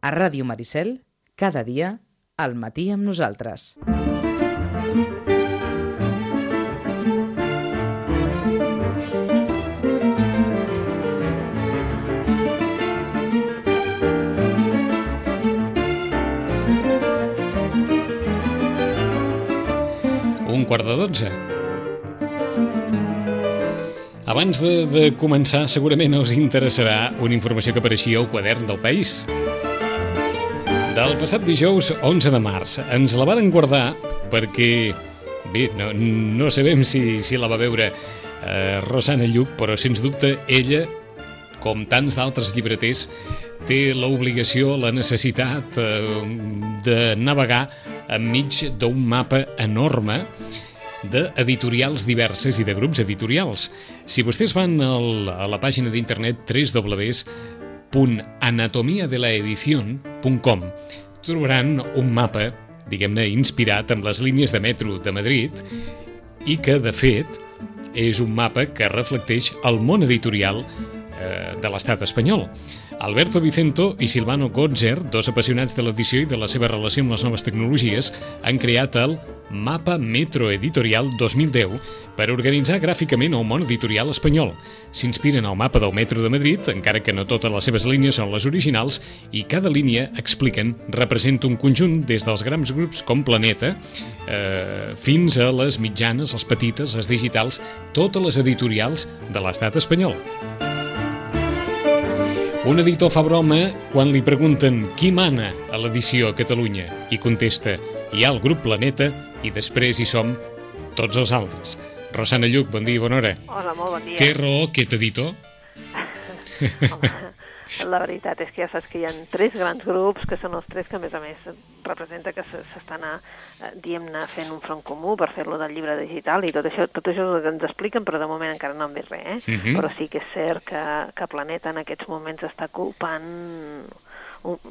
A Ràdio Maricel, cada dia, al matí amb nosaltres. Un quart de dotze. Abans de, de començar, segurament us interessarà una informació que apareixia al quadern del País. Del passat dijous 11 de març. Ens la varen guardar perquè, bé, no, no sabem si, si la va veure eh, Rosana Lluc, però sens dubte ella, com tants d'altres llibreters, té l'obligació, la necessitat eh, de navegar enmig d'un mapa enorme d'editorials diverses i de grups editorials. Si vostès van a la pàgina d'internet www.anatomiadelaedición.com trobaran un mapa, diguem-ne, inspirat amb les línies de metro de Madrid i que, de fet, és un mapa que reflecteix el món editorial eh, de l'estat espanyol. Alberto Vicento i Silvano Gotzer, dos apassionats de l'edició i de la seva relació amb les noves tecnologies, han creat el Mapa Metro Editorial 2010 per organitzar gràficament el món editorial espanyol. S'inspiren al mapa del metro de Madrid, encara que no totes les seves línies són les originals, i cada línia, expliquen, representa un conjunt des dels grans grups com Planeta eh, fins a les mitjanes, les petites, les digitals, totes les editorials de l'estat espanyol. Un editor fa broma quan li pregunten qui mana a l'edició a Catalunya i contesta hi ha el grup Planeta i després hi som tots els altres. Rosana Lluc, bon dia i bona hora. Hola, molt bon dia. Té raó aquest editor? Home, la veritat és que ja saps que hi ha tres grans grups, que són els tres que, a més a més, representa que s'estan, eh, diguem-ne, fent un front comú per fer-lo del llibre digital i tot això, tot això és el que ens expliquen, però de moment encara no han vist res, eh? Uh -huh. Però sí que és cert que, que Planeta en aquests moments està culpant un,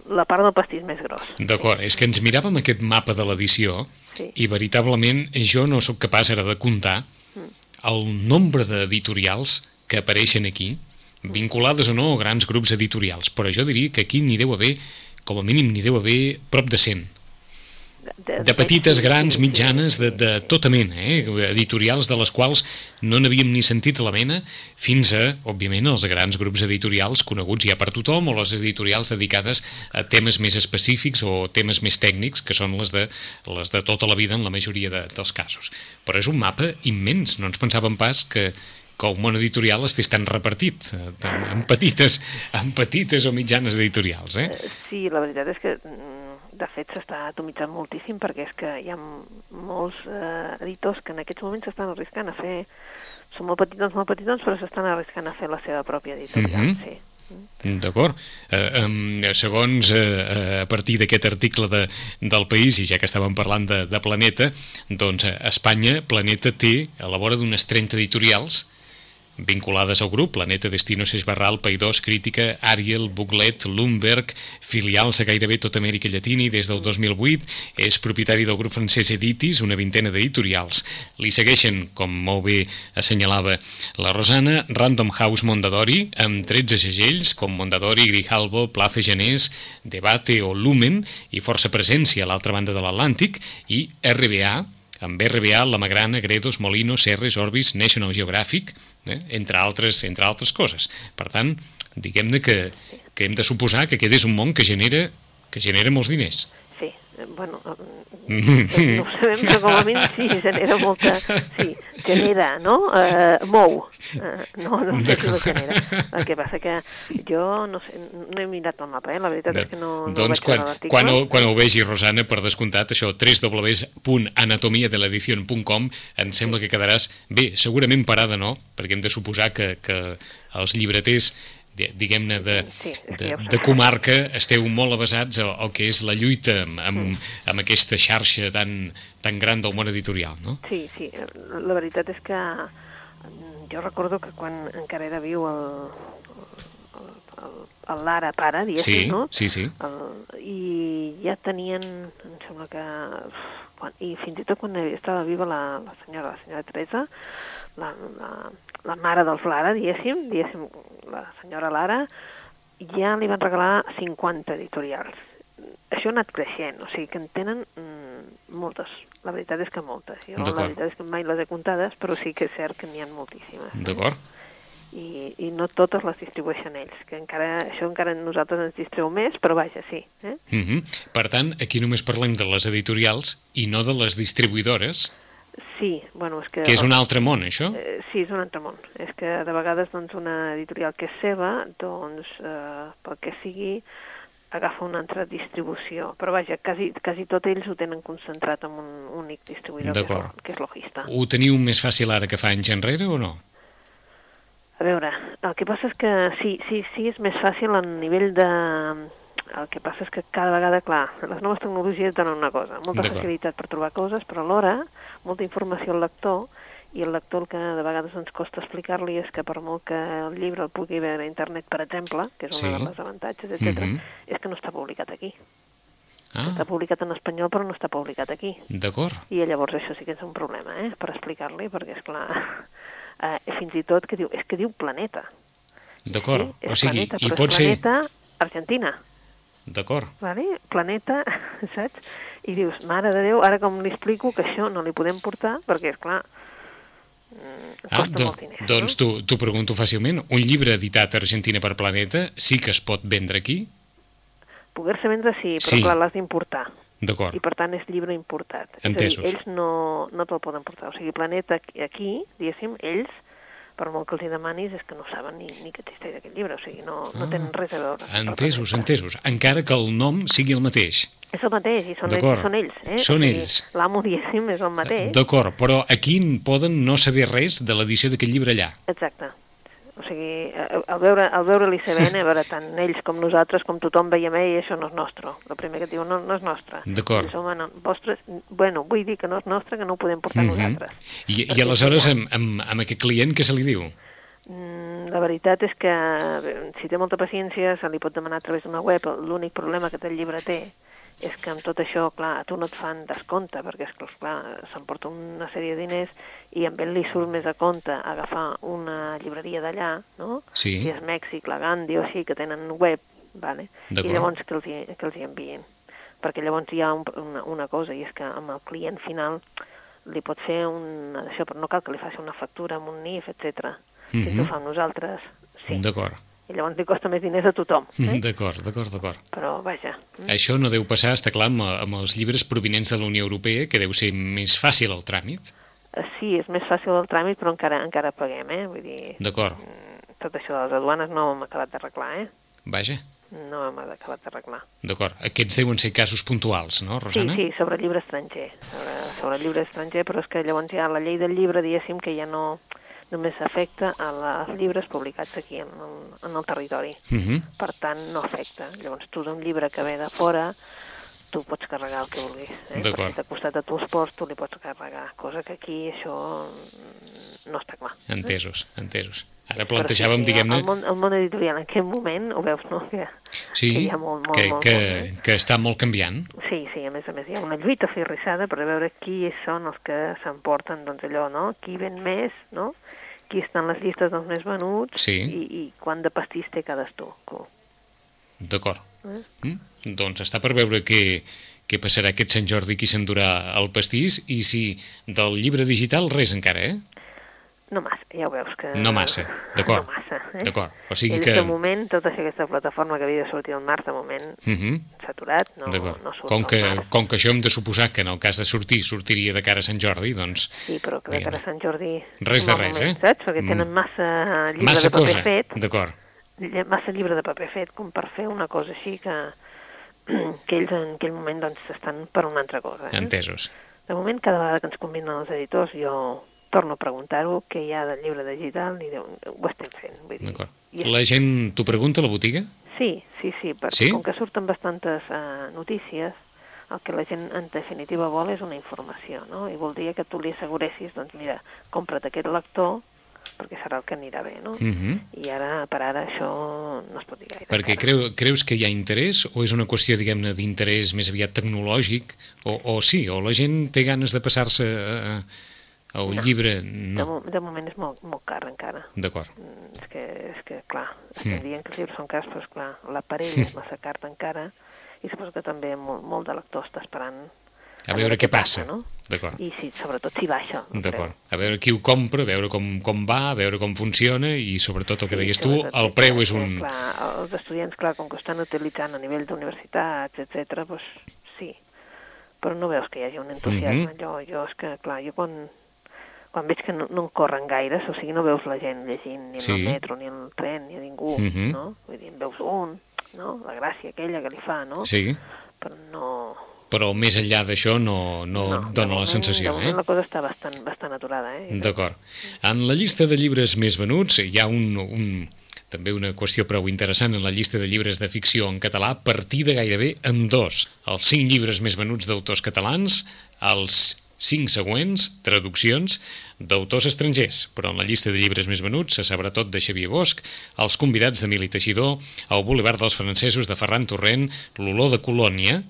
la part del pastís més gros. D'acord, és que ens miràvem aquest mapa de l'edició Sí. i veritablement jo no sóc capaç ara de comptar el nombre d'editorials que apareixen aquí, vinculades o no a grans grups editorials, però jo diria que aquí n'hi deu haver, com a mínim n'hi deu haver prop de 100. De petites, sí, grans, mitjanes, de, de tota mena, eh? editorials de les quals no n'havíem ni sentit la mena, fins a, òbviament, els grans grups editorials coneguts ja per tothom, o les editorials dedicades a temes més específics o temes més tècnics, que són les de, les de tota la vida en la majoria de, dels casos. Però és un mapa immens, no ens pensàvem pas que, que el món editorial estés tan repartit eh, en, en, petites, en petites o mitjanes editorials. Eh? Eh, Sí, la veritat és que, mm, de fet, s'està atomitzant moltíssim perquè és que hi ha molts eh, editors que en aquests moments s'estan arriscant a fer... Són molt petitons, molt petitons, però s'estan arriscant a fer la seva pròpia editorial, Mhm. sí. D'acord. Eh, um, segons, eh, a partir d'aquest article de, del País, i ja que estàvem parlant de, de Planeta, doncs eh, Espanya, Planeta té a la vora d'unes 30 editorials vinculades al grup, Planeta, Destino, Sesbarral, Paidós, Crítica, Ariel, Buglet, Lumberg, filials a gairebé tota Amèrica Llatina i des del 2008 és propietari del grup francès Editis, una vintena d'editorials. Li segueixen, com molt bé assenyalava la Rosana, Random House Mondadori, amb 13 segells, com Mondadori, Grijalbo, Plaza Genés, Debate o Lumen, i força presència a l'altra banda de l'Atlàntic, i RBA, amb RBA, La Magrana, Gredos, Molino, Serres, Orbis, National Geographic, eh? entre, altres, entre altres coses. Per tant, diguem-ne que, que hem de suposar que aquest és un món que genera, que genera molts diners. Eh, bueno, eh, no ho sabem, però com a mínim sí, genera molta... Sí, genera, no? Eh, mou. Eh, no, no sé si ho genera. El que passa que jo no, sé, no he mirat el mapa, eh? La veritat és que no, no doncs vaig quan, l'article. quan, ho, quan ho vegi, Rosana, per descomptat, això, www.anatomiadeledición.com, em sembla que quedaràs, bé, segurament parada no, perquè hem de suposar que, que els llibreters diguem-ne, de, Sí, de, de comarca esteu molt avasats al, al que és la lluita amb, amb, amb aquesta xarxa tan, tan gran del món editorial, no? Sí, sí, la veritat és que mm, jo recordo que quan encara era viu el, el, el, el Lara pare, diguéssim, Sí, no? sí, sí. El, I ja tenien, em sembla que... Quan, I fins i tot quan estava viva la, la senyora, la senyora Teresa, la, la, la mare dels Lara, diguéssim, diguéssim, la senyora Lara, ja li van regalar 50 editorials. Això ha anat creixent, o sigui que en tenen mm, moltes. La veritat és que moltes. Jo la veritat és que mai les he comptades, però sí que és cert que n'hi ha moltíssimes. D'acord? I, I no totes les distribueixen ells, que encara, això encara nosaltres ens distreu més, però vaja, sí. Eh? Uh -huh. Per tant, aquí només parlem de les editorials i no de les distribuïdores, Sí, bueno, és que... que és un altre món, això? Eh, sí, és un altre món. És que de vegades doncs, una editorial que és seva, doncs, eh, pel que sigui, agafa una altra distribució. Però vaja, quasi, quasi tot ells ho tenen concentrat en un únic distribuïdor, que és, que és Logista. Ho teniu més fàcil ara que fa anys enrere o no? A veure, el que passa és que sí, sí, sí, és més fàcil a nivell de... El que passa és que cada vegada, clar, les noves tecnologies donen una cosa, molta facilitat per trobar coses, però alhora molta informació al lector, i el lector el que de vegades ens costa explicar-li és que per molt que el llibre el pugui veure a internet, per exemple, que és Sí. una de les avantatges, etc, Mhm. és que no està publicat aquí. Ah, Està publicat en espanyol, però no està publicat aquí. d'acord. I llavors això sí que és un problema, eh?, per explicar-li, perquè, és clar, eh, fins i tot que diu, és que diu planeta. D'acord. Sí, o sigui, planeta, i pot és ser... planeta Argentina, D'acord. vale? planeta, saps? I dius, mare de Déu, ara com li explico que això no li podem portar, perquè, és clar, mm, Ah, do, diners, doncs no? t'ho pregunto fàcilment. Un llibre editat a Argentina per Planeta sí que es pot vendre aquí? Poder-se vendre sí, però Sí. clar, l'has d'importar. D'acord. I per tant és llibre importat. Entesos. És a dir, ells no, no te'l poden portar. O sigui, Planeta aquí- aquí, diguéssim, ells, per molt que els hi demanis, és que no saben ni, ni que existeix aquest llibre. O sigui, no, no Ah. tenen res a veure. Entesos, entesos. Encara que el nom sigui el mateix. És el mateix, i són, ells, són ells. Eh? Són ells. L'amo, diguéssim, és el mateix. D'acord, però aquí en poden no saber res de l'edició d'aquest llibre allà. Exacte. O sigui, eh, al veure, al veure l'ICBN, a veure, tant ells com nosaltres, com tothom veiem, ei, això no és nostre. El primer que et diu, no, no és nostre. D'acord. No, vostres, bueno, vull dir que no és nostre, que no ho podem portar Mhm. nosaltres. I, I Perquè aleshores, amb, amb, amb aquest client, què se li diu? Mm, La veritat és que si té molta paciència se li pot demanar a través d'una web. L'únic problema que aquest llibre té és que amb tot això, clar, a tu no et fan descompte, perquè és que, clar, s'emporta una sèrie de diners i amb ell li surt més a compte agafar una llibreria d'allà, no? Sí. Si és Mèxic, la Gandhi o així, que tenen web, vale? I llavors que els, hi, que els hi enviïn. Perquè llavors hi ha un, una, una cosa, i és que amb el client final li pot fer una d'això, però no cal que li faci una factura amb un NIF, etc. Si Mhm. ho fa amb nosaltres, sí. D'acord. I llavors li costa més diners a tothom. Eh? D'acord, d'acord, d'acord. Però, vaja, mm, Això no deu passar, està clar, amb, amb els llibres provinents de la Unió Europea, que deu ser més fàcil el tràmit. eh, sí, és més fàcil el tràmit, però encara encara paguem, eh? Vull dir, D'acord. mm, tot això de les aduanes no ho hem acabat d'arreglar, eh? Vaja, No hem acabat d'arreglar. d'acord. Aquests deuen ser casos puntuals, no, Sí, Rosana? sí, sobre llibre estranger, sobre, sobre llibre estranger, però és que llavors ha la llei del llibre, diguéssim, que ja no només afecta a els llibres publicats aquí en el, en el territori. Mhm. Per tant, no afecta. Llavors, tu d'un llibre que ve de fora, tu pots carregar el que vulguis. Eh? D'acord. si t'ha costat a tu els ports, tu li pots carregar. Cosa que aquí això no està clar. Entesos, entesos. Ara plantejàvem, sí, diguem-ne, El món, el món editorial en aquest moment, ho veus, no? Que, sí, que hi ha molt, molt, que, molt, que, molt, eh? que està molt canviant. Sí, sí, a més a més hi ha una lluita ferrissada per veure qui són els que s'emporten doncs allò, no? Qui ven més, no? Qui està en les llistes dels més venuts Sí. i, i quant de pastís té cadascú. D'acord. Eh? Mm? Doncs està per veure què, què passarà aquest Sant Jordi, qui s'endurà el pastís, i si del llibre digital res encara, eh? No massa, ja ho veus que... No massa, d'acord. No massa, eh? D'acord, o sigui Ells, que- de moment, tota aquesta plataforma que havia de sortir al març, de moment, Uh -huh. s'ha aturat, no, no surt com, que, març. com que això hem de suposar que en el cas de sortir, sortiria de cara a Sant Jordi, doncs Sí, però que de cara a Sant Jordi... Res de res, moment, eh? Saps? Perquè Mm. tenen massa llibre massa de paper cosa. fet, D'acord. Lle- massa llibre de paper fet com per fer una cosa així que, que ells en aquell moment doncs estan per una altra cosa. Eh? Entesos. De moment, cada vegada que ens convinen els editors, jo torno a preguntar-ho què hi ha del llibre digital i diu, ho estem fent. Vull dir, és- La gent t'ho pregunta a la botiga? Sí, sí, sí, perquè Sí? com que surten bastantes uh, notícies, el que la gent en definitiva vol és una informació, no? I voldria que tu li asseguressis, doncs mira, compra't aquest lector, perquè serà el que anirà bé, no? Uh -huh. I ara, per ara, això no es pot dir gaire. Perquè encara. creu, creus que hi ha interès o és una qüestió, diguem-ne, d'interès més aviat tecnològic o, o sí, o la gent té ganes de passar-se a, El No. llibre, De, no. mo de moment és molt, molt car encara. D'acord. Mm, És que, és que clar, Mm. dient que els llibres són cars, però esclar, l'aparell és massa car encara i suposo que també molt, molt de lector està esperant A veure què passa. no? I si, sobretot si baixa. D'acord. A veure qui ho compra, a veure com, com va, a veure com funciona i sobretot el que Sí, deies tu, el preu és un... Clar, els estudiants, clar, com que estan utilitzant a nivell d'universitats, etc, doncs sí. Però no veus que hi hagi un entusiasme. Mhm. jo, jo és que, clar, jo quan, quan veig que no, no en corren gaires, o sigui, no veus la gent llegint ni en Sí. el metro, ni en el tren, ni a ningú, Mhm. no? Vull dir, en veus un, no? La gràcia aquella que li fa, no? Sí, Però no... però més enllà d'això no, no, de dona la sensació, eh? la cosa està bastant, bastant aturada, eh? D'acord. En la llista de llibres més venuts hi ha un, un, també una qüestió prou interessant en la llista de llibres de ficció en català, partida gairebé en dos. Els cinc llibres més venuts d'autors catalans, els cinc següents, traduccions, d'autors estrangers. Però en la llista de llibres més venuts se sabrà tot de Xavier Bosch, els convidats d'Emili Teixidor, el Boulevard dels Francesos de Ferran Torrent, l'olor de Colònia,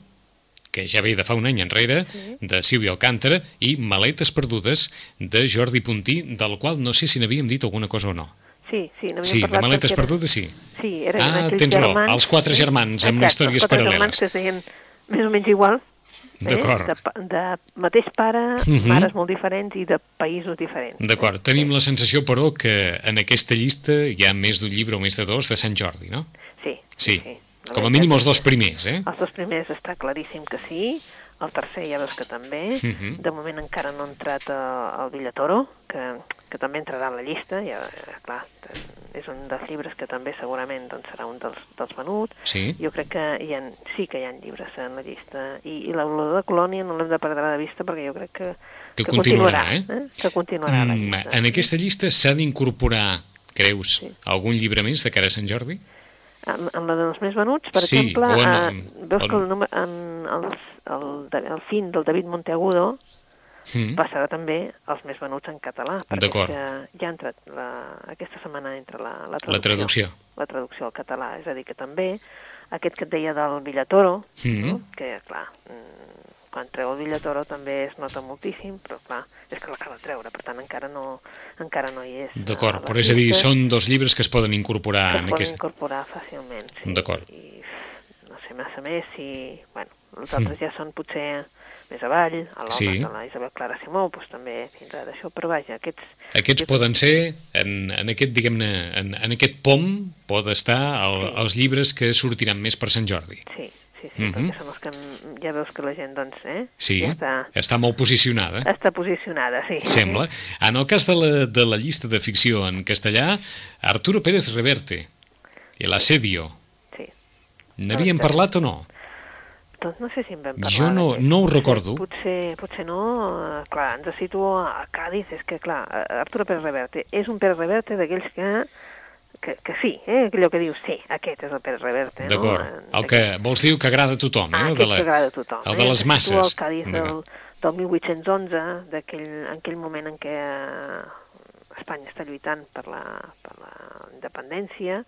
que ja ve de fa un any enrere, Sí. de Sílvia Alcàntara, i Maletes perdudes, de Jordi Puntí, del qual no sé si n'havíem dit alguna cosa o no. Sí, sí, n'havíem Sí, de parlat Maletes perquè era- perdudes sí. Sí, eren Ah, tens raó, germans... els quatre germans, amb Exacte, històries els quatre paral·leles. germans que es deien més o menys igual, D'acord. de, pa- de mateix pare, Mhm. mares molt diferents i de països diferents. D'acord, tenim la sensació, però, que en aquesta llista hi ha més d'un llibre o més de dos de Sant Jordi, no? Sí, Sí, La com a mínim els dos que primers, eh? Els dos primers està claríssim que sí, el tercer ja veus que també. Mhm. De moment encara no ha entrat eh, el Villatoro, que, que també entrarà en la llista. Ja, eh, clar, és un dels llibres que també segurament doncs, serà un dels, dels venuts. Sí. Jo crec que hi ha, sí que hi ha llibres en la llista. I, i l'olor de Colònia no l'hem de perdre de vista perquè jo crec que, Que continuarà, eh? Que continuarà la Mm, llista. en aquesta llista s'ha d'incorporar, creus, Sí. algun llibre més de cara a Sant Jordi? En, en la dels més venuts, per Sí, exemple, o en- eh, veus en- que el, número, en els, el, de- el fin del David Monteagudo Mm. passarà també als més venuts en català, perquè ja ha entrat la, aquesta setmana entra la, la traducció. La traducció. La traducció al català, és a dir, que també aquest que et deia del Villatoro, Mhm. no? que clar, mm, quan treu el Villatoro també es nota moltíssim, però clar, és que l'acaba de treure, per tant encara no, encara no hi és. D'acord, a les però és a dir, són dos llibres que es poden incorporar que es en poden incorporar fàcilment. Sí. D'acord. I no sé massa més si... Bueno, els altres ja són potser més avall, a l'obra Sí. de la Isabel Clara Simó, doncs també tindrà d'això, però vaja, aquests... Aquests jo- poden ser, en, en aquest, diguem-ne, en, en aquest pom, pot estar el, Sí. els llibres que sortiran més per Sant Jordi. Sí, sí, sí, Mhm. perquè són els que mm, ja veus que la gent, doncs, eh? Sí, Ja està, està molt posicionada. està posicionada, sí. Sembla. En el cas de la, de la llista de ficció en castellà, Arturo Pérez Reverte, El asedio, Sí. n'havíem Correcte. parlat o no? Doncs no sé si en vam parlar. Jo no- d'aquest. no ho Potser- recordo. Potser, potser no. eh, Clar, ens situo a Cádiz. És que, clar, eh, Arturo Pérez Reverte és un Pérez Reverte d'aquells que, que, que sí, eh? allò que dius, sí, aquest és el Pérez Reverte. D'acord. No? El que vols dir que agrada a tothom, eh? Ah, El de la- que agrada a tothom. el de eh? les Ens situa masses. El Cádiz del, D'acord. del 1811, d'aquell en aquell moment en què eh, Espanya està lluitant per la, per la independència,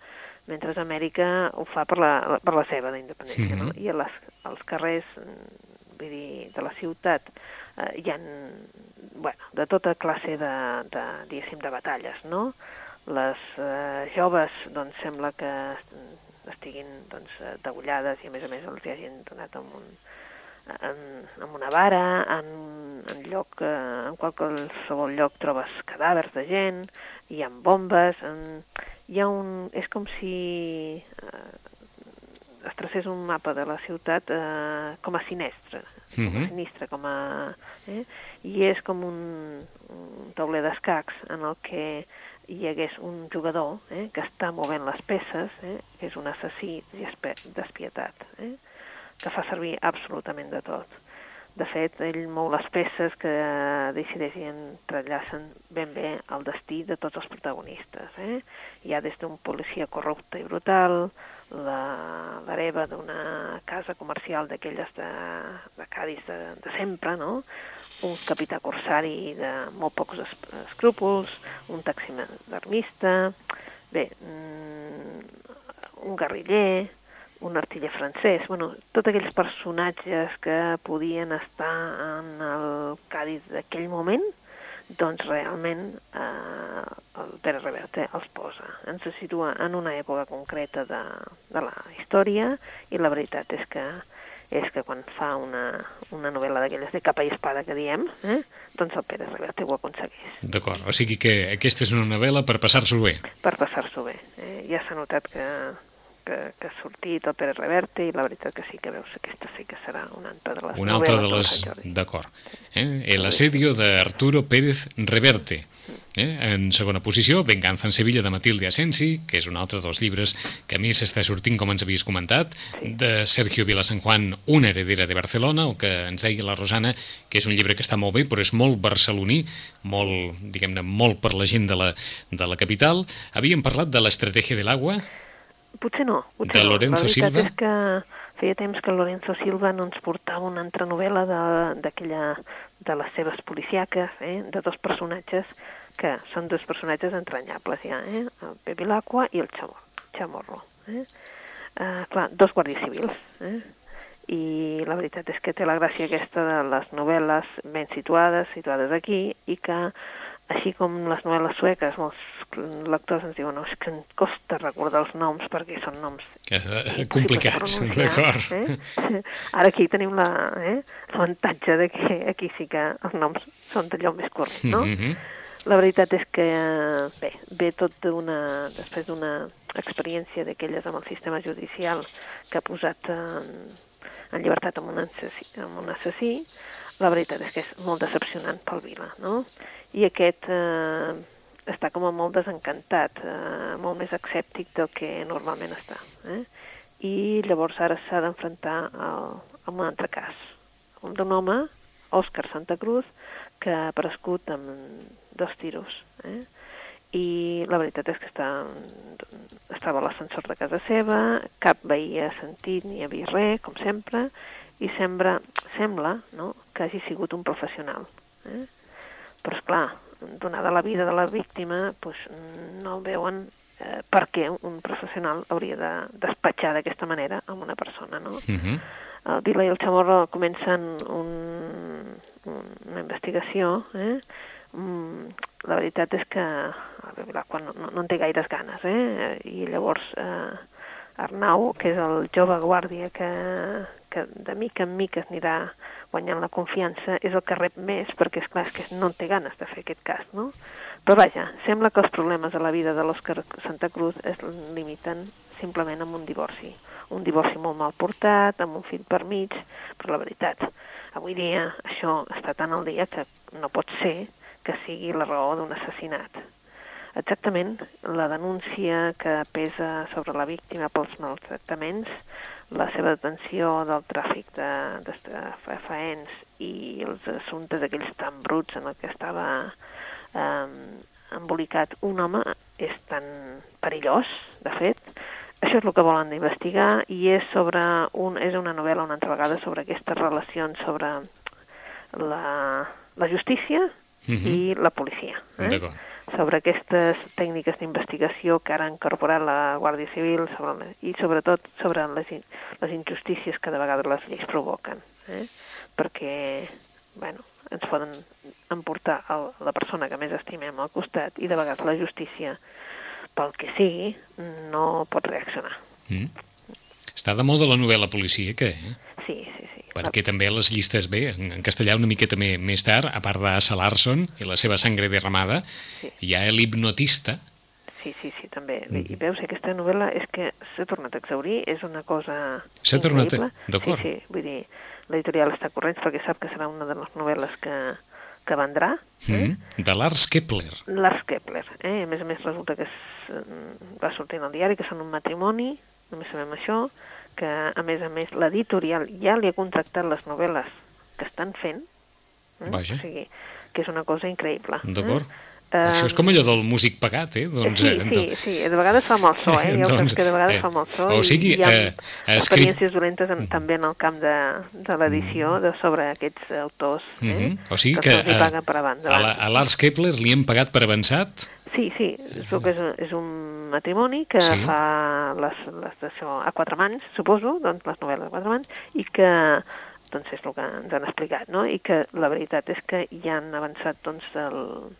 mentre Amèrica ho fa per la, per la seva independència, no? Mhm. I a les, als carrers mm, vull dir, de la ciutat eh, hi ha bueno, de tota classe de, de, diguéssim, de batalles, no? Les eh, joves, doncs, sembla que estiguin doncs, degollades i, a més a més, els hi hagin donat amb, un, en, amb una vara, en, en, lloc, eh, en qualsevol lloc trobes cadàvers de gent, hi ha bombes, en, hi ha un... és com si eh, es tracés un mapa de la ciutat eh, com a sinestre, com a Mhm. sinistre, com a... Eh? I és com un, un tauler d'escacs en el que hi hagués un jugador eh, que està movent les peces, eh, que és un assassí despietat, eh, que fa servir absolutament de tot. De fet, ell mou les peces que decideixen i entrellacen ben bé el destí de tots els protagonistes. Eh? Hi ha des d'un policia corrupte i brutal, l'hereva d'una casa comercial d'aquelles de, de Cádiz de, de sempre, no? Un capità corsari de molt pocs es escrúpols, un taxidermista, bé, mm, un guerriller, un artiller francès, bueno, tots aquells personatges que podien estar en el Cádiz d'aquell moment, doncs realment eh, el Pere Reverte els posa. Ens situa en una època concreta de, de la història i la veritat és que és que quan fa una, una novel·la d'aquelles de capa i espada que diem, eh, doncs el Pere Reverte ho aconsegueix. D'acord, o sigui que aquesta és una novel·la per passar-s'ho bé. Per passar-s'ho bé. Eh? Ja s'ha notat que, que, que ha sortit el Pere Reverte i la veritat que sí que veus que aquesta sí que serà una altra de les Una altra de les... D'acord. Eh? El asedio de Arturo Pérez Reverte. Eh? En segona posició, Venganza en Sevilla de Matilde Asensi, que és un altre dels llibres que a més està sortint, com ens havies comentat, Sí. de Sergio Vila San Juan, Una heredera de Barcelona, el que ens deia la Rosana, que és un llibre que està molt bé, però és molt barceloní, molt, diguem-ne, molt per la gent de la, de la capital. Havíem parlat de l'estratègia de l'aigua, Potser no. Potser De no. Lorenzo veritat Silva? és que feia temps que Lorenzo Silva no ens portava una altra novel·la de- d'aquella de, les seves policiaques, eh? de dos personatges que són dos personatges entranyables ja, eh? el Pepi l'Aqua i el Chamorro. Chamorro eh? Uh, clar, dos guàrdies civils. Eh? I la veritat és que té la gràcia aquesta de les novel·les ben situades, situades aquí, i que així com les novel·les sueques, molts lectors ens diuen no, és que em costa recordar els noms perquè són noms eh, eh, complicats, d'acord. Eh? Ara aquí tenim la, eh, l'avantatge de que aquí sí que els noms són d'allò més curts, no? Mm -hmm. La veritat és que, bé, ve tot d'una, després d'una experiència d'aquelles amb el sistema judicial que ha posat en, en llibertat amb un, assassí, amb un assassí, la veritat és que és molt decepcionant pel Vila, no? I aquest eh, està com a molt desencantat, eh, molt més escèptic del que normalment està. Eh? I llavors ara s'ha d'enfrontar amb un altre cas, un d'un home, Òscar Santa Cruz, que ha aparegut amb dos tiros. Eh? I la veritat és que està, estava a l'ascensor de casa seva, cap veí ha sentit ni ha vist res, com sempre, i sembla, sembla no, que hagi sigut un professional. Eh? Però, és clar, donada la vida de la víctima, doncs, no veuen eh, per què un professional hauria de despatxar d'aquesta manera amb una persona, no? Mm -hmm. El Vila i el Chamorro comencen un, una investigació, eh? Mm, la veritat és que el Vilacqua no, no, no en té gaires ganes, eh? I llavors eh, Arnau, que és el jove guàrdia que, que de mica en mica anirà guanyant la confiança, és el que rep més, perquè és clar és que no té ganes de fer aquest cas, no? Però vaja, sembla que els problemes de la vida de l'Òscar Santa Cruz es limiten simplement amb un divorci. Un divorci molt mal portat, amb un fill per mig, però la veritat, avui dia això està tan al dia que no pot ser que sigui la raó d'un assassinat. Exactament, la denúncia que pesa sobre la víctima pels maltractaments, la seva detenció del tràfic de, de, de faens i els assumptes aquells tan bruts en el que estava eh, embolicat un home és tan perillós, de fet. Això és el que volen investigar i és sobre un, és una novel·la una altra vegada sobre aquestes relacions sobre la, la justícia Mhm. i la policia. Eh? D'acord. Sobre aquestes tècniques d'investigació que ara ha incorporat la Guàrdia Civil sobre, i sobretot sobre les, les injustícies que de vegades les lleis provoquen. Eh? Perquè, bueno, ens poden emportar el, la persona que més estimem al costat i de vegades la justícia, pel que sigui, no pot reaccionar. Mm. Està de moda la novel·la policíaca, eh? Sí, sí. Perquè també les llistes bé, en, castellà una miqueta més tard, a part d'Asa Larson i la seva sangre derramada, Sí. hi ha l'hipnotista, Sí, sí, sí, també. I veus, aquesta novel·la és que s'ha tornat a exaurir, és una cosa S'ha tornat a- d'acord. Sí, sí, vull dir, l'editorial està corrent perquè sap que serà una de les novel·les que, que vendrà. Eh? mm, de Lars Kepler. Lars Kepler, eh? A més a més resulta que es, mm, va sortir en el diari que són un matrimoni, només sabem això, que a més a més l'editorial ja li ha contractat les novel·les que estan fent, eh? Vaja. o sigui, que és una cosa increïble. D'acord. Eh? Això és com allò del músic pagat, eh? Doncs, sí, eh, sí, sí, de vegades fa mal so, eh? Ja Doncs, saps que de vegades eh, fa mal so o sigui, i hi ha eh, escrit- experiències dolentes en, també en el camp de, de l'edició de sobre aquests autors eh? Mhm. O sigui que, que, eh, paga per avant. a, la, a Lars Kepler li hem pagat per avançat? Sí, sí, que és, un- és un matrimoni que Sí. fa les, les d'això a quatre mans, suposo, doncs les novel·les a quatre mans, i que doncs és el que ens han explicat, no? I que la veritat és que ja han avançat doncs el,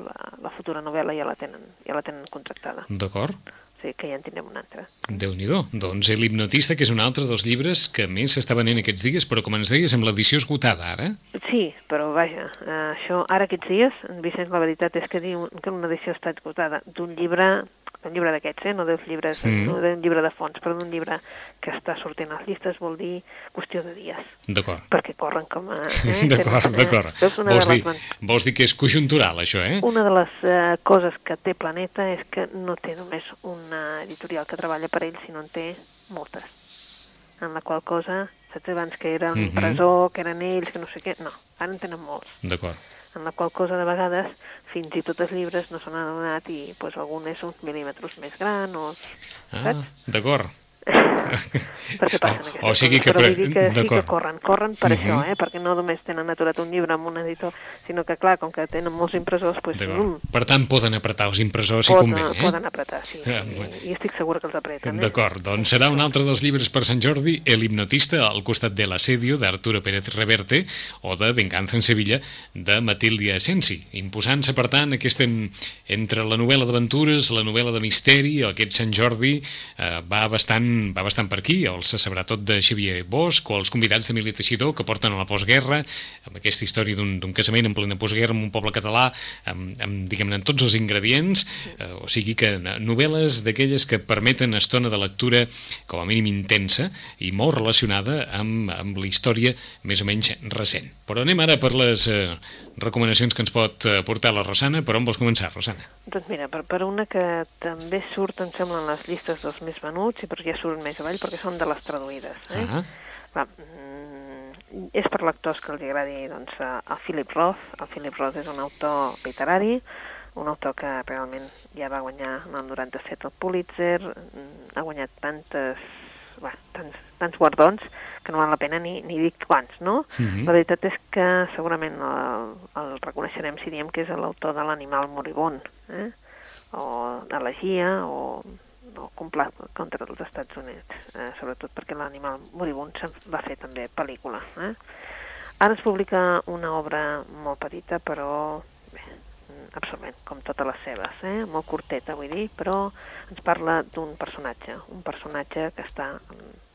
la, la futura novel·la ja la tenen, ja la tenen contractada. D'acord. Sigui que ja en tindrem una altra. déu nhi Doncs L'hipnotista, que és un altre dels llibres que més s'està venent aquests dies, però com ens deies, amb l'edició esgotada ara. Sí, però vaja, eh, això ara aquests dies, en Vicenç, la veritat és que diu que una edició està esgotada d'un llibre d'un llibre d'aquests, eh? no dels llibres, Mm. no d'un llibre de fons, però d'un llibre que està sortint a les llistes vol dir qüestió de dies, D'acord. perquè corren com a... Eh? D'acord, eh, d'acord. una, Vols dir, les, vols dir que és conjuntural, això, eh? una de les eh, coses que té Planeta és que no té només una editorial que treballa per ell, sinó en té moltes. En la qual cosa, saps abans que era Mhm. l'impressor, que eren ells, que no sé què... No, ara en tenen molts D'acord. En la qual cosa de vegades fins i tot els llibres no s'han adonat i pues, algun és uns mil·límetres més gran o... Ah, d'acord. perquè passen aquestes o sigui coses. que Però vull dir que sí que corren, corren per Mhm. això, eh? perquè no només tenen aturat un llibre amb un editor, sinó que, clar, com que tenen molts impressors, pues, D'acord. um, Per tant, poden apretar els impressors si poden, convé, eh? poden apretar, sí. Ah, I, bueno. I estic segura que els apreten. Eh? D'acord, doncs serà un altre dels llibres per Sant Jordi, El hipnotista, al costat de l'assedio, d'Arturo Pérez Reverte, o de Venganza en Sevilla, de Matilde Asensi, imposant-se, per tant, aquest en, entre la novel·la d'aventures, la novel·la de misteri, aquest Sant Jordi, eh, va, bastant, va bastant per aquí, el se sabrà tot de Xavier Bosch, o els convidats d'Emili Teixidor, que porten a la postguerra, amb aquesta història d'un casament en plena postguerra en un poble català, amb, amb diguem-ne, tots els ingredients, eh, o sigui que novel·les d'aquelles que permeten estona de lectura com a mínim intensa i molt relacionada amb, amb la història més o menys recent. Però anem ara per les eh, recomanacions que ens pot eh, portar la Rosana. Per on vols començar, Rosana? Doncs mira, per, per una que també surt, em sembla, en les llistes dels més venuts, i perquè ja surt més avall, perquè són de les traduïdes. Eh? Ah, Va, mm, és per lectors que els agradi doncs, a, a Philip Roth. El Philip Roth és un autor literari, un autor que realment ja va guanyar en el 97 el Pulitzer, mm, ha guanyat tantes, bé, tants, tants guardons que no val la pena ni, ni dir quants, no? Mhm. La veritat és que segurament el, el reconeixerem si diem que és l'autor de l'animal moribund, eh? o d'elegia, o, o complot contra els Estats Units, eh? sobretot perquè l'animal moribund se'n va fer també pel·lícula. Eh? Ara es publica una obra molt petita, però bé, absorbent, com totes les seves, eh? molt curteta, vull dir, però ens parla d'un personatge, un personatge que està,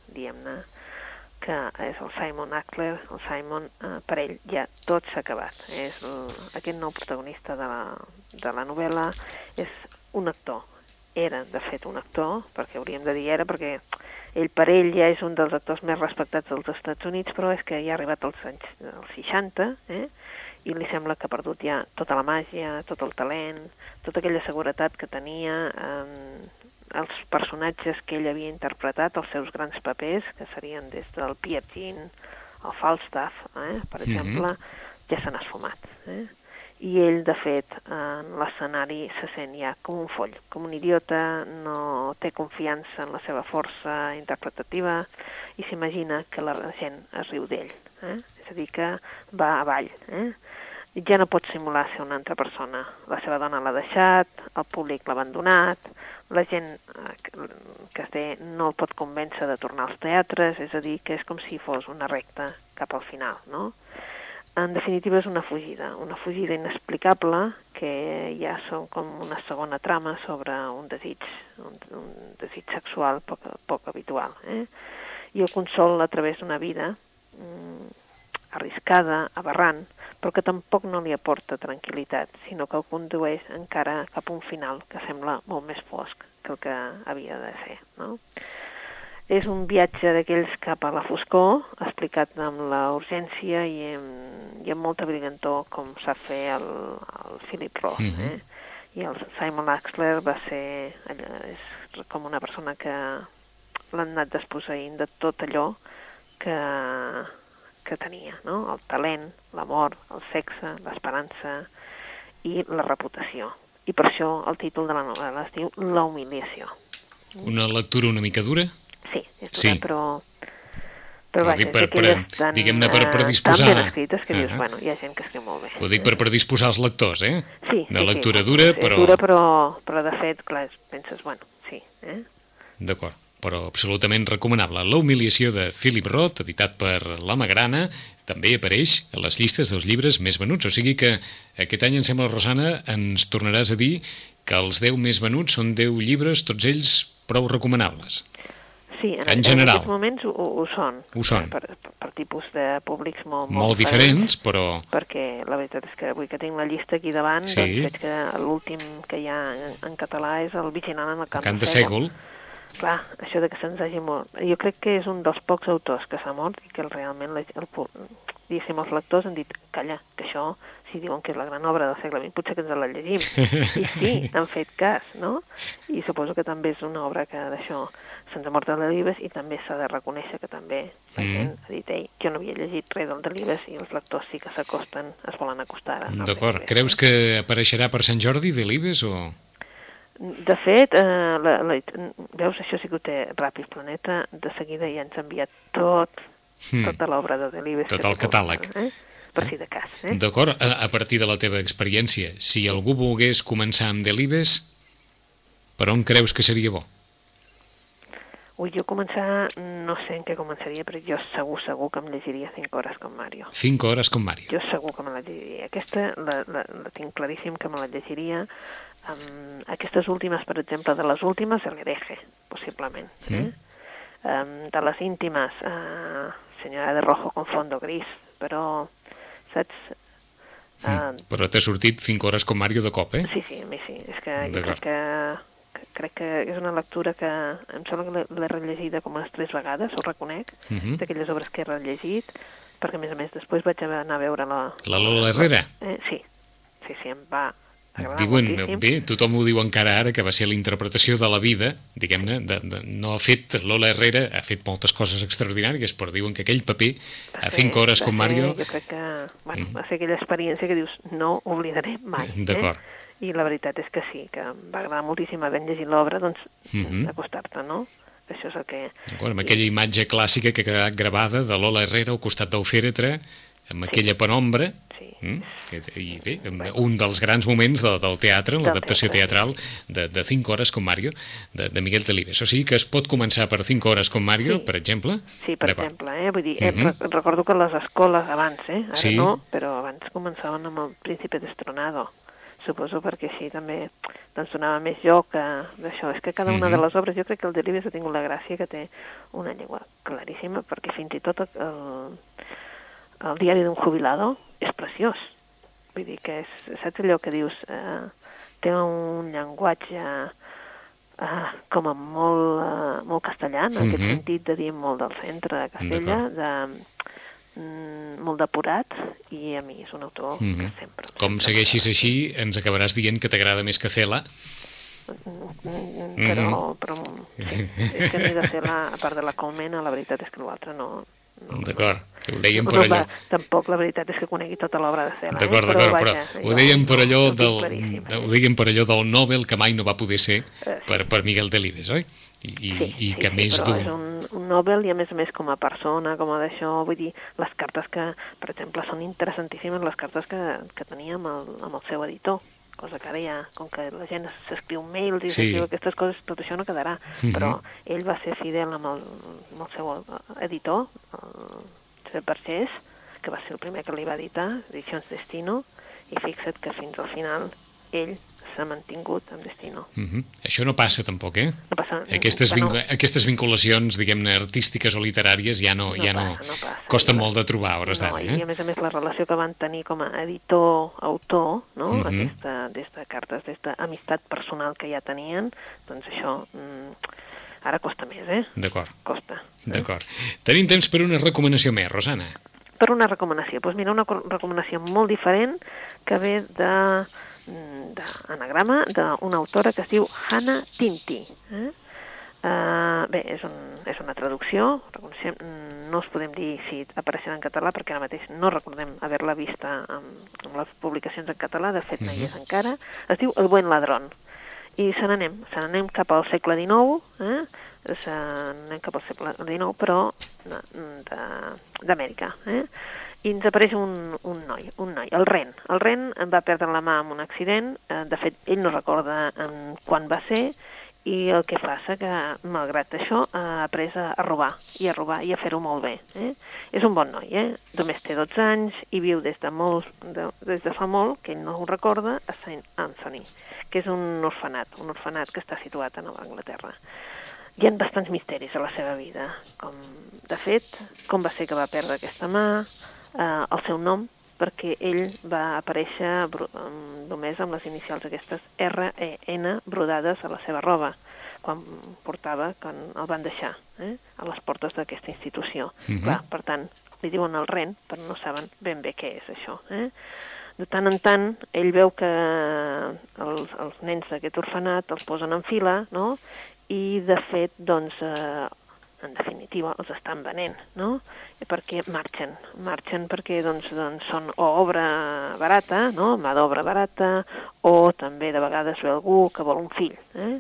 diguem-ne, que és el Simon Ackler, el Simon, eh, per ell ja tot s'ha acabat. És el, aquest nou protagonista de la, de la novel·la és un actor. Era, de fet, un actor, perquè hauríem de dir era, perquè ell per ell ja és un dels actors més respectats dels Estats Units, però és que ja ha arribat als anys als 60, eh? i li sembla que ha perdut ja tota la màgia, tot el talent, tota aquella seguretat que tenia, eh, els personatges que ell havia interpretat, els seus grans papers, que serien des del Pierre Jean, el Falstaff, eh, per Mhm. exemple, ja s'han esfumat. Eh? I ell, de fet, en l'escenari se sent ja com un foll, com un idiota, no té confiança en la seva força interpretativa i s'imagina que la gent es riu d'ell. Eh? És a dir, que va avall. Eh? ja no pot simular ser una altra persona. La seva dona l'ha deixat, el públic l'ha abandonat, la gent eh, que- té no el pot convèncer de tornar als teatres, és a dir, que és com si fos una recta cap al final, no? En definitiva és una fugida, una fugida inexplicable que ja són com una segona trama sobre un desig, un, un desig sexual poc, poc habitual. Eh? I el consol a través d'una vida mm, arriscada, aberrant, però que tampoc no li aporta tranquil·litat, sinó que el condueix encara cap a un final que sembla molt més fosc que el que havia de ser. No? És un viatge d'aquells cap a la foscor, explicat amb la urgència i amb, i amb molta brillantor, com sap fer el, el Philip Roth. Mhm. eh? I el Simon Axler va ser allò, és com una persona que l'han anat desposseint de tot allò que, que tenia, no? El talent, l'amor, el sexe, l'esperança i la reputació. I per això el títol de la novel·la es diu La humiliació. Una lectura una mica dura? Sí, és Sí. dura, però... Però Ho vaja, dic per- per- tan, diguem-ne, per eh, predisposar- tan ben escrites que dius, Ah. bueno, hi ha gent que escriu molt bé. Ho dic per predisposar els lectors, eh? Sí, De sí, lectura sí, dura, és però... dura, però, però de fet, clar, penses, bueno, sí, eh? D'acord. però absolutament recomanable. La humiliació de Philip Roth, editat per La Magrana, també apareix a les llistes dels llibres més venuts, o sigui que aquest any, em sembla, Rosana, ens tornaràs a dir que els 10 més venuts són 10 llibres, tots ells prou recomanables. Sí, en, En general. en aquests moments ho, ho són. Ho són. Per, per, per tipus de públics molt, Molt diferents, però... Perquè la veritat és que avui que tinc la llista aquí davant, Sí. doncs veig que l'últim que hi ha en, en català és el Vigilant en el camp, Cant de Sègol, Clar, això de que se'ns hagi mort... Jo crec que és un dels pocs autors que s'ha mort i que realment la, el, diguéssim, els lectors han dit calla, que això, si diuen que és la gran obra del segle XX, potser que ens la llegim. I sí, han fet cas, no? I suposo que també és una obra que d'això se'ns ha mort a Delibes i també s'ha de reconèixer que també la Mm. gent ha dit, ei, jo no havia llegit res del Delibes i els lectors sí que s'acosten, es volen acostar. d'acord. Creus que apareixerà per Sant Jordi Delibes o...? De fet, eh, la, la, veus, això sí que ho té Ràpid Planeta, de seguida ja ens ha enviat tot, Hmm. tota l'obra de Delibes. Tot el catàleg. Eh? Per si de cas. Eh? D'acord, a, a partir de la teva experiència, si algú volgués començar amb Delibes, per on creus que seria bo? Ui, jo començar, no sé en què començaria, però jo segur, segur que em llegiria 5 hores com Mario. 5 hores com Mario. Jo segur que me la llegiria. Aquesta la, la, la tinc claríssim que me la llegiria. Um, aquestes últimes, per exemple, de les últimes, el hereje, possiblement. Eh? Um, de les íntimes, uh, senyora de rojo con fondo gris, però, saps? Uh, Mm. Però t'ha sortit 5 hores com Mario de cop, eh? Sí, sí, a mi sí. És que jo crec que, crec que és una lectura que em sembla que l'he- rellegida com unes tres vegades, ho reconec, Mhm. d'aquelles obres que he rellegit, perquè a més a més després vaig anar a veure la... La Lola Herrera. Eh, sí, sí, sí, em va Diuen, moltíssim. bé, tothom ho diu encara ara, que va ser la interpretació de la vida, diguem-ne, de, de, no ha fet, Lola Herrera ha fet moltes coses extraordinàries, però diuen que aquell paper, Va a ser- 5 hores com ser- Mario, Jo crec que, bueno, va ser aquella experiència que dius, no oblidaré mai. D'acord. Eh? I la veritat és que sí, que em va agradar moltíssim havent llegit l'obra, doncs, Mhm. acostar-te, no? Això és el que... d'acord, amb aquella imatge clàssica que ha quedat gravada de Lola Herrera al costat del fèretre, amb aquella penombra, Sí. Mm? I bé, un dels grans moments de, del teatre, Del l'adaptació teatral de, de 5 hores com Mario, de, de Miguel Delibes. O sigui que es pot començar per 5 hores com Mario, Sí. per exemple? Sí, per exemple, eh? Vull dir, eh, Mhm. re- recordo que les escoles abans, eh? Ara Sí. no, però abans començaven amb el Príncipe Destronado. Suposo perquè així també doncs, donava més joc a d'això. És que cada una Mhm. de les obres, jo crec que el Delibes ha tingut la gràcia que té una llengua claríssima, perquè fins i tot el, el diari d'un jubilado és preciós. Vull dir que és, saps allò que dius, eh, té un llenguatge eh, com a molt, eh, molt castellà, en aquest Mhm. sentit de dir molt del centre de Castella, de, mm, molt depurat, i a mi és un autor Mhm. que sempre... Com sempre segueixis així, ens acabaràs dient que t'agrada més que Cela. Mm, però, però sí, és que ni de ser la, a part de la Colmena, la veritat és que l'altre no... D'acord, ho dèiem no, per allò. va, tampoc la veritat és que conegui tota l'obra de Cela. D'acord, eh? d'acord, però vaja, ho dèiem per allò del, eh? ho dèiem per allò del Nobel que mai no va poder ser Eh, sí. per, per Miguel Delibes, oi? I, i, i que més però dur. és un, un Nobel i a més a més com a persona, com a d'això, vull dir, les cartes que, per exemple, són interessantíssimes les cartes que, que tenia amb el, amb el seu editor, cosa que ara ja, com que la gent s'escriu mails i Sí. s'escriu aquestes coses, tot això no quedarà, Mhm. però ell va ser fidel amb el, amb el seu editor, el Josep Bargés, que va ser el primer que li va editar, Edicions Destino, i fixa't que fins al final ell s'ha mantingut amb Destino. Mhm. Això no passa tampoc, eh? No passa, Aquestes, que no. aquestes vinculacions, diguem-ne, artístiques o literàries ja no, No ja no, passa, no passa. costa la- molt de trobar a hores no, d'ara, I eh? a més a més la relació que van tenir com a editor-autor, no? Mhm. aquesta, des de cartes, des d'amistat personal que ja tenien, doncs això mm, ara costa més, eh? D'acord, Costa. d'acord. Tenim temps per una recomanació més, Rosana. Per una recomanació, doncs mira, una co- recomanació molt diferent que ve de d'anagrama d'una autora que es diu Hannah Tinti. Eh? Uh, bé, és, un, és una traducció, reconeixem, mm, no us podem dir si apareixerà en català perquè ara mateix no recordem haver-la vista amb, amb les publicacions en català, de fet no hi és encara. Es diu El buen ladrón. I se n'anem, se n'anem cap al segle XIX, eh? se n'anem cap al segle XIX, però d'Amèrica. Eh? I ens apareix un, un noi, un noi, el Ren. El Ren va perdre la mà en un accident, eh, de fet ell no recorda en quan va ser, i el que passa que, malgrat això, ha après a, a robar, i a robar, i a fer-ho molt bé. Eh? És un bon noi, eh? Només té 12 anys i viu des de, molt, de, des de fa molt, que ell no ho recorda, a St. Anthony, que és un orfenat, un orfenat que està situat a Nova Anglaterra. Hi ha bastants misteris a la seva vida, com, de fet, com va ser que va perdre aquesta mà, eh, el seu nom, perquè ell va aparèixer només amb les inicials aquestes R-E-N brodades a la seva roba quan portava, quan el van deixar eh, a les portes d'aquesta institució. Uh -huh. Clar, per tant, li diuen el ren, però no saben ben bé què és això. Eh? De tant en tant, ell veu que els, els nens d'aquest orfenat els posen en fila, no?, i de fet, doncs, eh, en definitiva, els estan venent, no? perquè marxen, marxen perquè doncs, doncs són o obra barata, no? mà d'obra barata, o també de vegades ve algú que vol un fill, eh?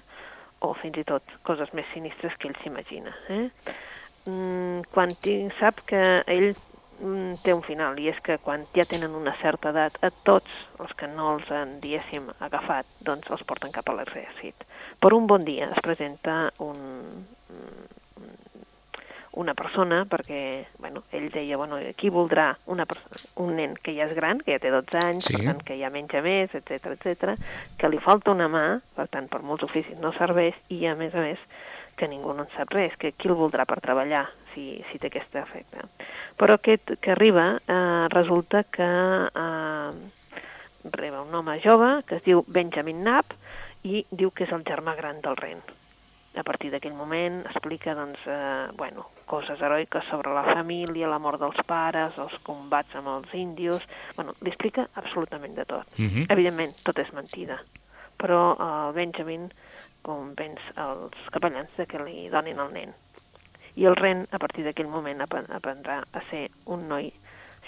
o fins i tot coses més sinistres que ell s'imagina. Eh? Mm, quan sap que ell mm, té un final, i és que quan ja tenen una certa edat, a tots els que no els han, diguéssim, agafat, doncs els porten cap a l'exèrcit. Per un bon dia es presenta un, una persona, perquè bueno, ell deia, bueno, qui voldrà una un nen que ja és gran, que ja té 12 anys, sí. per tant que ja menja més, etc etc, que li falta una mà, per tant per molts oficis no serveix, i a més a més que ningú no en sap res, que qui el voldrà per treballar si, si té aquest efecte. Però aquest que arriba eh, resulta que eh, reba un home jove que es diu Benjamin Knapp i diu que és el germà gran del ren a partir d'aquell moment explica doncs, eh, bueno, coses heroiques sobre la família, la mort dels pares, els combats amb els índios... Bueno, li explica absolutament de tot. Uh mhm. -huh. Evidentment, tot és mentida, però el eh, Benjamin convenç els capellans de que li donin el nen. I el ren, a partir d'aquell moment, aprendrà a ser un noi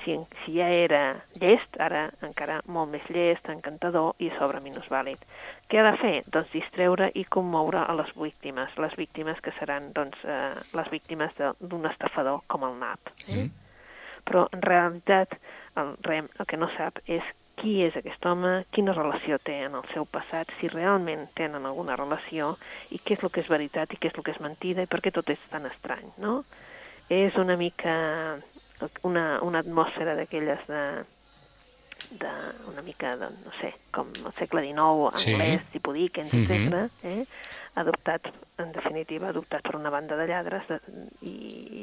si, si ja era llest, ara encara molt més llest, encantador i sobre minusvàlid. Què ha de fer? Doncs distreure i commoure a les víctimes, les víctimes que seran doncs, eh, les víctimes d'un estafador com el NAP. Eh? Mm. Però en realitat el Rem el que no sap és qui és aquest home, quina relació té en el seu passat, si realment tenen alguna relació i què és el que és veritat i què és el que és mentida i per què tot és tan estrany, no? És una mica una, una atmosfera d'aquelles de, de, una mica, de, no sé, com el segle XIX, anglès, sí. tipus Dickens, mm -hmm. etc. Eh? Adoptat, en definitiva, adoptat per una banda de lladres de, i,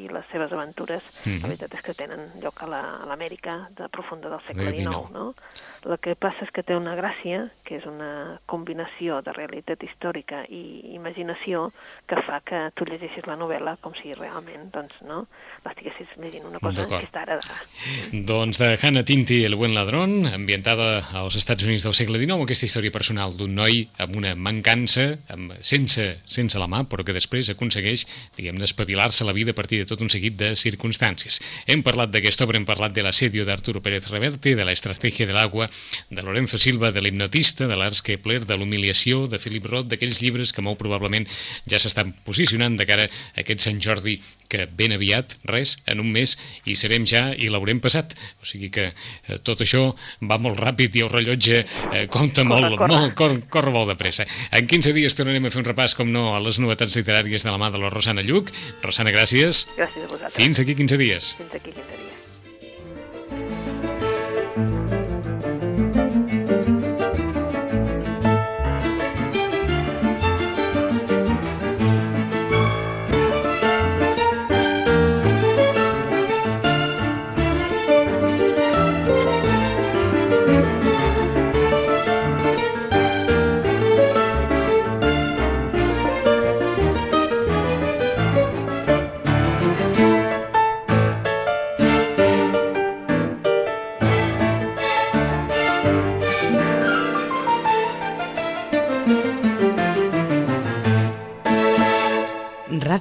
i les seves aventures, mm -hmm. la veritat és que tenen lloc a l'Amèrica la, de profunda del segle XIX, no? El que passa és que té una gràcia, que és una combinació de realitat històrica i imaginació, que fa que tu llegeixis la novel·la com si realment, doncs, no?, l'estiguessis llegint una cosa que està ara. Doncs de Hannah Tinti, El buen ladrón, ambientada als Estats Units del segle XIX, aquesta història personal d'un noi amb una mancança, amb sense, sense la mà, però que després aconsegueix, diguem, despavilar-se la vida a partir de tot un seguit de circumstàncies. Hem parlat d'aquesta obra, hem parlat de l'assedio d'Arturo Pérez Reverte, de la estratègia de l'aigua, de Lorenzo Silva, de l'hipnotista, de l'Ars Kepler, de l'humiliació, de Philip Roth, d'aquells llibres que molt probablement ja s'estan posicionant de cara a aquest Sant Jordi que ben aviat, res, en un mes, hi serem ja i l'haurem passat. O sigui que eh, tot això va molt ràpid i el rellotge eh, compta corre, molt, corre. molt, cor, corre molt de pressa. En 15 dies tornarem a fer un repàs, com no, a les novetats literàries de la mà de la Rosana Lluc. Rosana, gràcies. Gràcies a vosaltres. Fins aquí 15 dies. Fins aquí 15 dies.